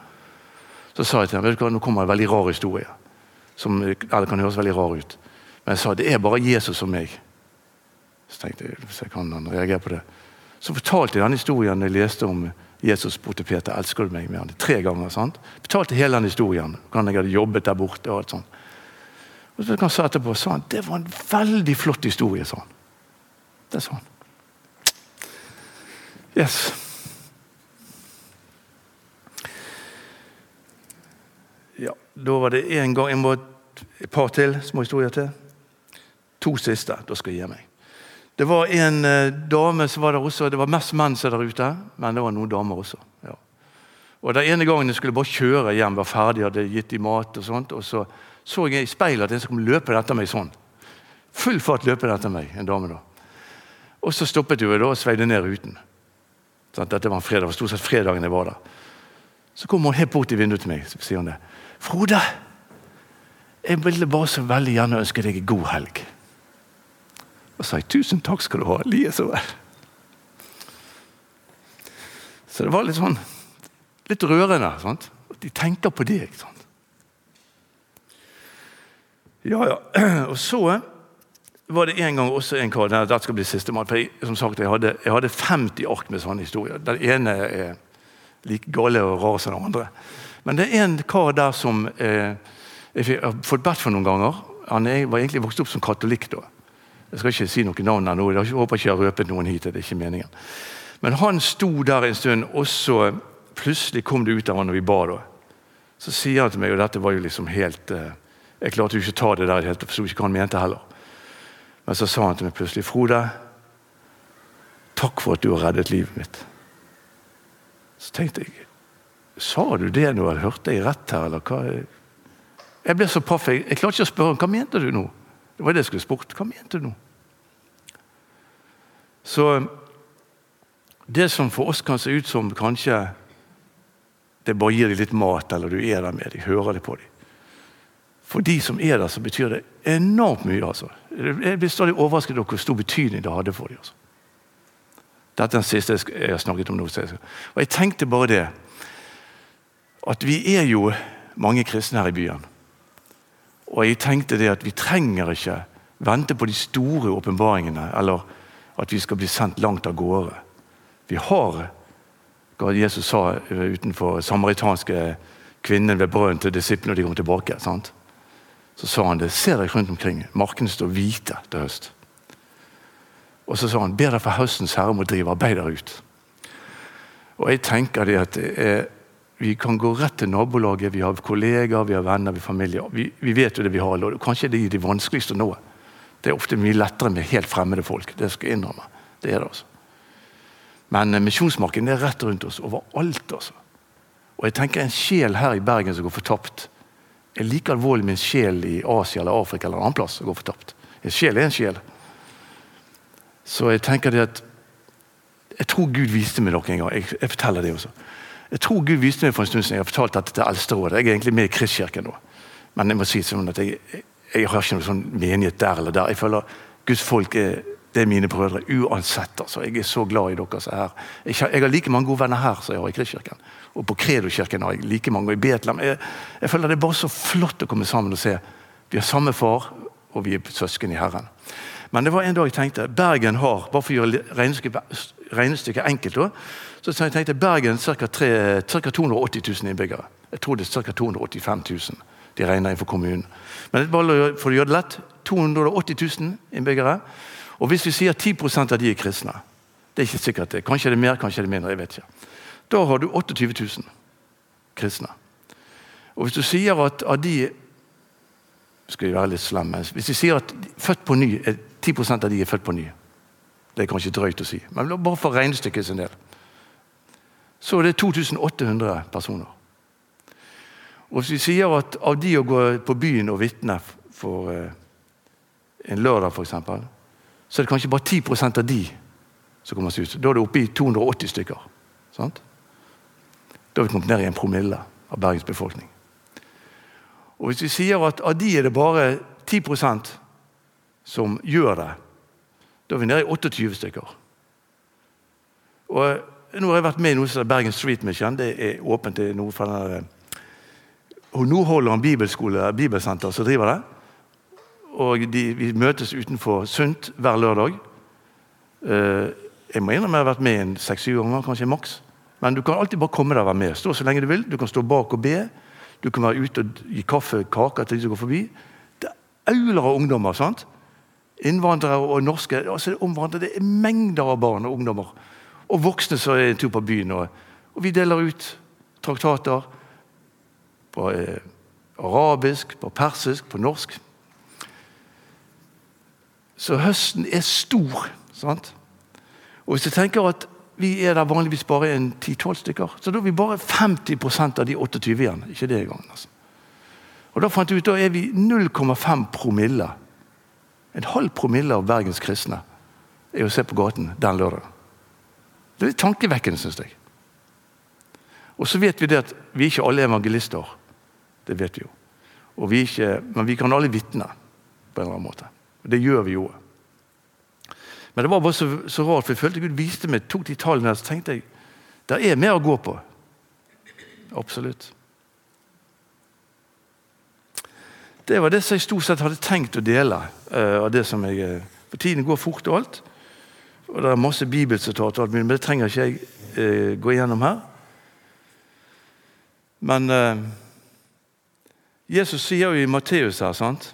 Så sa jeg til ham nå kommer en veldig rar historie. Som eller kan høres veldig rar ut. Men jeg sa det er bare Jesus og meg. Så tenkte jeg, hvis jeg kan han reagere på det. Så fortalte jeg den historien jeg leste om Jesus spurte Peter elsker du meg med han tre ganger. sant? Fortalte hele den historien. Hvordan jeg hadde jobbet der borte. og alt sånt. Og så sa etterpå sa han, Det var en veldig flott historie, sa han. Det sa han. Yes. Ja, Da var det en gang jeg må Et par til, små historier til. To siste. Da skal jeg gi meg. Det var en eh, dame som var der også. Det var mest menn som der ute, men det var noen damer også. Ja. Og Den ene gangen jeg skulle bare kjøre hjem, var ferdig, hadde gitt dem mat, og sånt, og så så jeg i speilet at en som kom løpende etter meg sånn. Full fart løpende etter meg, en dame da. Og så stoppet jeg da og sveide ned ruten. Sånn, dette var en fredag, det var stort sett fredagen jeg var der. Så kom hun helt bort i vinduet til meg så sier hun det. 'Frode, jeg ville bare så veldig gjerne ønske deg en god helg.' Og sa jeg 'tusen takk skal du ha, så vel'. Så det var litt sånn litt rørende. Sant? De tenker på deg. Sant? Ja, ja. Og så var det en gang også en kar Dette skal bli siste mat, som sagt, jeg hadde, jeg hadde 50 ark med sånne historier. Den ene er like gale og rar som den andre. Men det er en kar der som eh, jeg har fått bedt for noen ganger. Han er, var egentlig vokst opp som katolikk. da. Jeg skal ikke si noen navn ennå. Jeg håper ikke jeg har røpet noen hit. det er ikke meningen. Men han sto der en stund, og så plutselig kom det ut av han når vi ba. da. Så sier han til meg, og dette var jo liksom helt eh, jeg klarte jo ikke å ta det der, jeg forsto ikke hva han mente heller. Men så sa han til meg plutselig, 'Frode, takk for at du har reddet livet mitt.' Så tenkte jeg Sa du det nå? Hørte jeg rett her, eller hva? Jeg ble så paff. Jeg, jeg klarte ikke å spørre hva mente du nå. Det var det jeg skulle spurt. Hva mente du nå? Så det som for oss kan se ut som kanskje det bare gir dem litt mat, eller du er der med dem, hører det på dem for de som er der, så betyr det enormt mye. altså. Jeg blir stadig overrasket over hvor stor betydning det hadde for dem. Altså. Dette er den siste jeg har snakket om nå. Og Jeg tenkte bare det at vi er jo mange kristne her i byen. Og jeg tenkte det at vi trenger ikke vente på de store åpenbaringene eller at vi skal bli sendt langt av gårde. Vi har hva Jesus sa utenfor samaritanske kvinnen ved brønnen til disiplene når de kom tilbake. sant? Så sa han det. Ser deg rundt omkring. Markene står hvite til høst. Og så sa han ber deg for høstens herre om å drive arbeidere ut. Og jeg tenker det at det er, Vi kan gå rett til nabolaget, vi har kollegaer, vi har venner, vi har familie. Vi, vi vet jo det vi har, og kanskje det er de vanskeligste å nå. Det er ofte mye lettere med helt fremmede folk. Det skal jeg innrømme. Det er det altså. Men eh, misjonsmarken er rett rundt oss, overalt. altså. Og jeg tenker En sjel her i Bergen som går fortapt, er like alvorlig med en sjel i Asia eller Afrika eller en annen plass som går fortapt. En sjel er en sjel. Så jeg tenker det at Jeg tror Gud viste meg noe en gang. Jeg, jeg, forteller det også. Jeg tror Gud viste meg for en stund siden jeg har fortalt dette til Eldsterådet. Jeg er egentlig med i Kristkirken nå. Men jeg må si sånn at jeg, jeg har ikke noen sånn menighet der eller der. Jeg føler Guds folk er, det er mine brødre uansett. altså. Jeg er så glad i dere som er her. Jeg, jeg har like mange gode venner her som jeg har i Kristkirken. Og på Kredokirken har jeg like mange. Og i Betlehem. Jeg, jeg, føler det er bare så flott å komme sammen og se. Vi har samme far, og vi er søsken i Herren. Men det var en dag jeg tenkte Bergen har, bare for å gjøre regnestykket, regnestykket enkelt, da, så jeg tenkte Bergen ca. 280 000 innbyggere. Jeg tror det er ca. 285 000 de regner inn for kommunen. Men bare for å gjøre det lett 280 000 innbyggere. Og hvis vi sier 10% av de er kristne Det er ikke sikkert det. Kanskje det er mer, kanskje det er mindre. jeg vet ikke. Da har du 28 000 kristne. Og Hvis du sier at av de skal jeg være litt slem, Hvis vi sier at født på ny, 10% av de er født på ny Det er kanskje drøyt å si, men bare for regnestykket sin del. Så er det 2800 personer. Og Hvis vi sier at av de å gå på byen og vitne for eh, en lørdag, f.eks., så er det kanskje bare 10% av de som kommer seg ut. Da er det oppe i 280 stykker. Sant? Da har vi kommet ned i en promille av Bergens befolkning. Og Hvis vi sier at av de er det bare 10% som gjør det, da er vi nede i 28 stykker. Og Nå har jeg vært med i noe som er Bergen Street Mission. Det er åpent. er noe fra den og Nå holder han bibelskole, bibelsenter som driver det. Og de, Vi møtes utenfor Sunt hver lørdag. Eh, jeg må innrømme jeg har vært med en seks-syv ganger, kanskje maks. Men du kan alltid bare komme der og være med. Stå så lenge du vil. Du kan stå bak og be. Du kan være ute og gi kaffe, og kaker til de som går forbi. Det er auler av ungdommer. sant? Innvandrere og norske. altså Det er mengder av barn og ungdommer. Og voksne som er en tur på byen. Og, og vi deler ut traktater på eh, arabisk, på persisk, på norsk. Så høsten er stor. sant? Og Hvis jeg tenker at vi er der vanligvis bare en 10-12 stykker, så da er vi bare 50% av de 28 igjen. Ikke det engang. Altså. Og Da fant jeg ut da er vi 0,5 promille. En halv promille av Bergens kristne er å se på gaten den lørdagen. Det er litt tankevekkende, syns jeg. Og så vet vi det at vi ikke alle er evangelister. Det vet vi jo. Vi ikke, men vi kan alle vitne på en eller annen måte. Det gjør vi jo. Men det var bare så, så rart, for jeg følte Gud viste meg, tok de tallene her, så tenkte jeg det er mer å gå på. Absolutt. Det var det som jeg stort sett hadde tenkt å dele. Uh, av det som jeg, uh, for Tiden går fort og alt. Og Det er masse bibelsitater, men det trenger ikke jeg uh, gå igjennom her. Men Jesus sier jo i Matteus her, sant?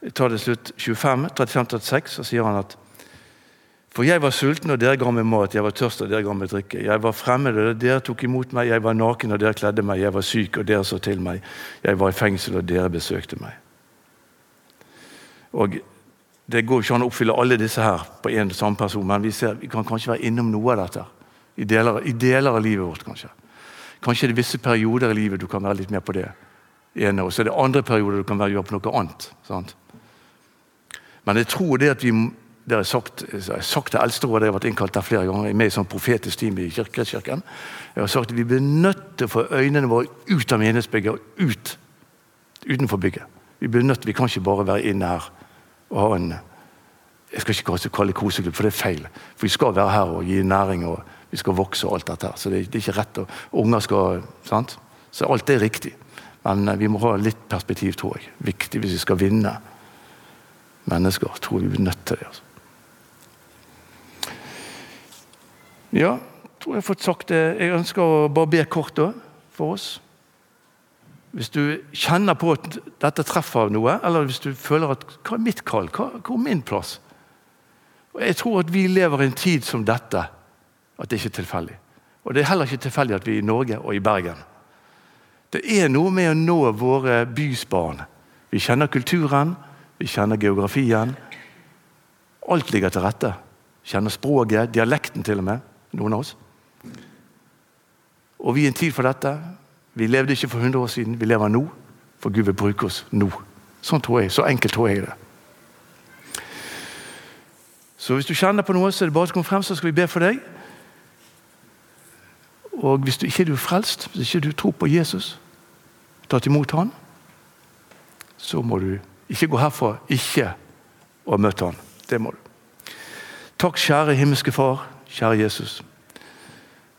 Jeg tar det slutt 25, 35-36, så sier han at for jeg var sulten, og dere ga meg mat. Jeg var tørst, og dere ga meg drikke. Jeg var fremmed, og dere tok imot meg. Jeg var naken, og dere kledde meg. Jeg var syk, og dere så til meg. Jeg var i fengsel, og dere besøkte meg. Og Det går ikke an å oppfylle alle disse her på en samme person, men vi, ser, vi kan kanskje være innom noe av dette. I deler, I deler, av livet vårt, kanskje. Kanskje det er visse perioder i livet du kan være litt mer på det. ene, Og så er det andre perioder du kan være gjøre på noe annet. Sant? Men jeg tror det at vi det har jeg sagt, jeg eldste til jeg har vært innkalt der flere ganger, er med i sånn profetisk team i Kirkekirken. Jeg har sagt at vi blir nødt til å få øynene våre ut av menighetsbygget og ut utenfor bygget. Vi blir nødt, vi kan ikke bare være inne her og ha en Jeg skal ikke kalle det koseklubb, for det er feil. For vi skal være her og gi næring, og vi skal vokse og alt dette her. Så det, det er ikke rett. Og unger skal sant? Så alt er riktig. Men eh, vi må ha litt perspektiv, tror jeg. Viktig hvis vi skal vinne mennesker. tror vi blir nødt til det. altså. Ja, tror jeg har fått sagt det. Jeg ønsker å bare be kort da, for oss. Hvis du kjenner på at dette treffer noe, eller hvis du føler at hva er mitt kall? Hva, hvor er min plass? Og Jeg tror at vi lever i en tid som dette, at det ikke er tilfeldig. Og det er heller ikke tilfeldig at vi er i Norge og i Bergen. Det er noe med å nå våre bysbarn. Vi kjenner kulturen, vi kjenner geografien. Alt ligger til rette. Kjenner språket, dialekten til og med noen av oss. Og vi er en tid for dette. Vi levde ikke for 100 år siden, vi lever nå. For Gud vil bruke oss nå. Sånn tror jeg, Så enkelt tror jeg det. Så hvis du kjenner på noe, så er det bare å komme frem, så skal vi be for deg. Og hvis du ikke er frelst, hvis ikke du tror på Jesus, tatt imot han, så må du ikke gå herfra ikke å ha møtt han. Det må du. Takk, kjære himmelske Far. Kjære Jesus,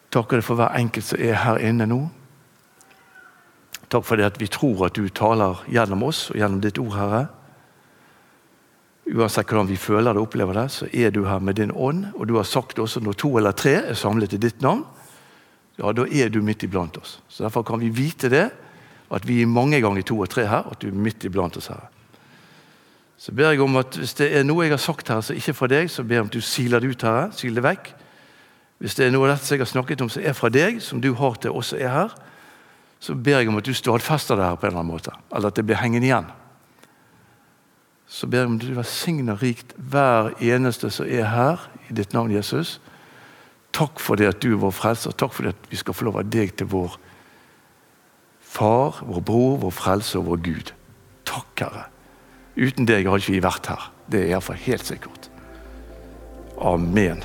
takker deg for hver enkelt som er her inne nå. Takk for det at vi tror at du taler gjennom oss og gjennom ditt ord, Herre. Uansett hvordan vi føler det og opplever det, så er du her med din ånd. Og du har sagt også når to eller tre er samlet i ditt navn, ja, da er du midt iblant oss. Så Derfor kan vi vite det, at vi er mange ganger to og tre her, at du er midt iblant oss Herre. Så ber jeg om at Hvis det er noe jeg har sagt her som ikke er fra deg, så ber jeg om at du siler det ut, Herre. Sil det vekk. Hvis det er noe av dette jeg har snakket om som er fra deg, som du har til oss som er her, så ber jeg om at du stadfester det her på en eller annen måte. Eller at det blir hengende igjen. Så ber jeg om at du velsigner rikt hver eneste som er her, i ditt navn, Jesus. Takk for det at du er vår frelser. Takk for det at vi skal få lov av deg til vår far, vår bror, vår frelser og vår Gud. Takk, Herre. Uten deg hadde ikke vi vært her. Det er iallfall helt sikkert. Amen.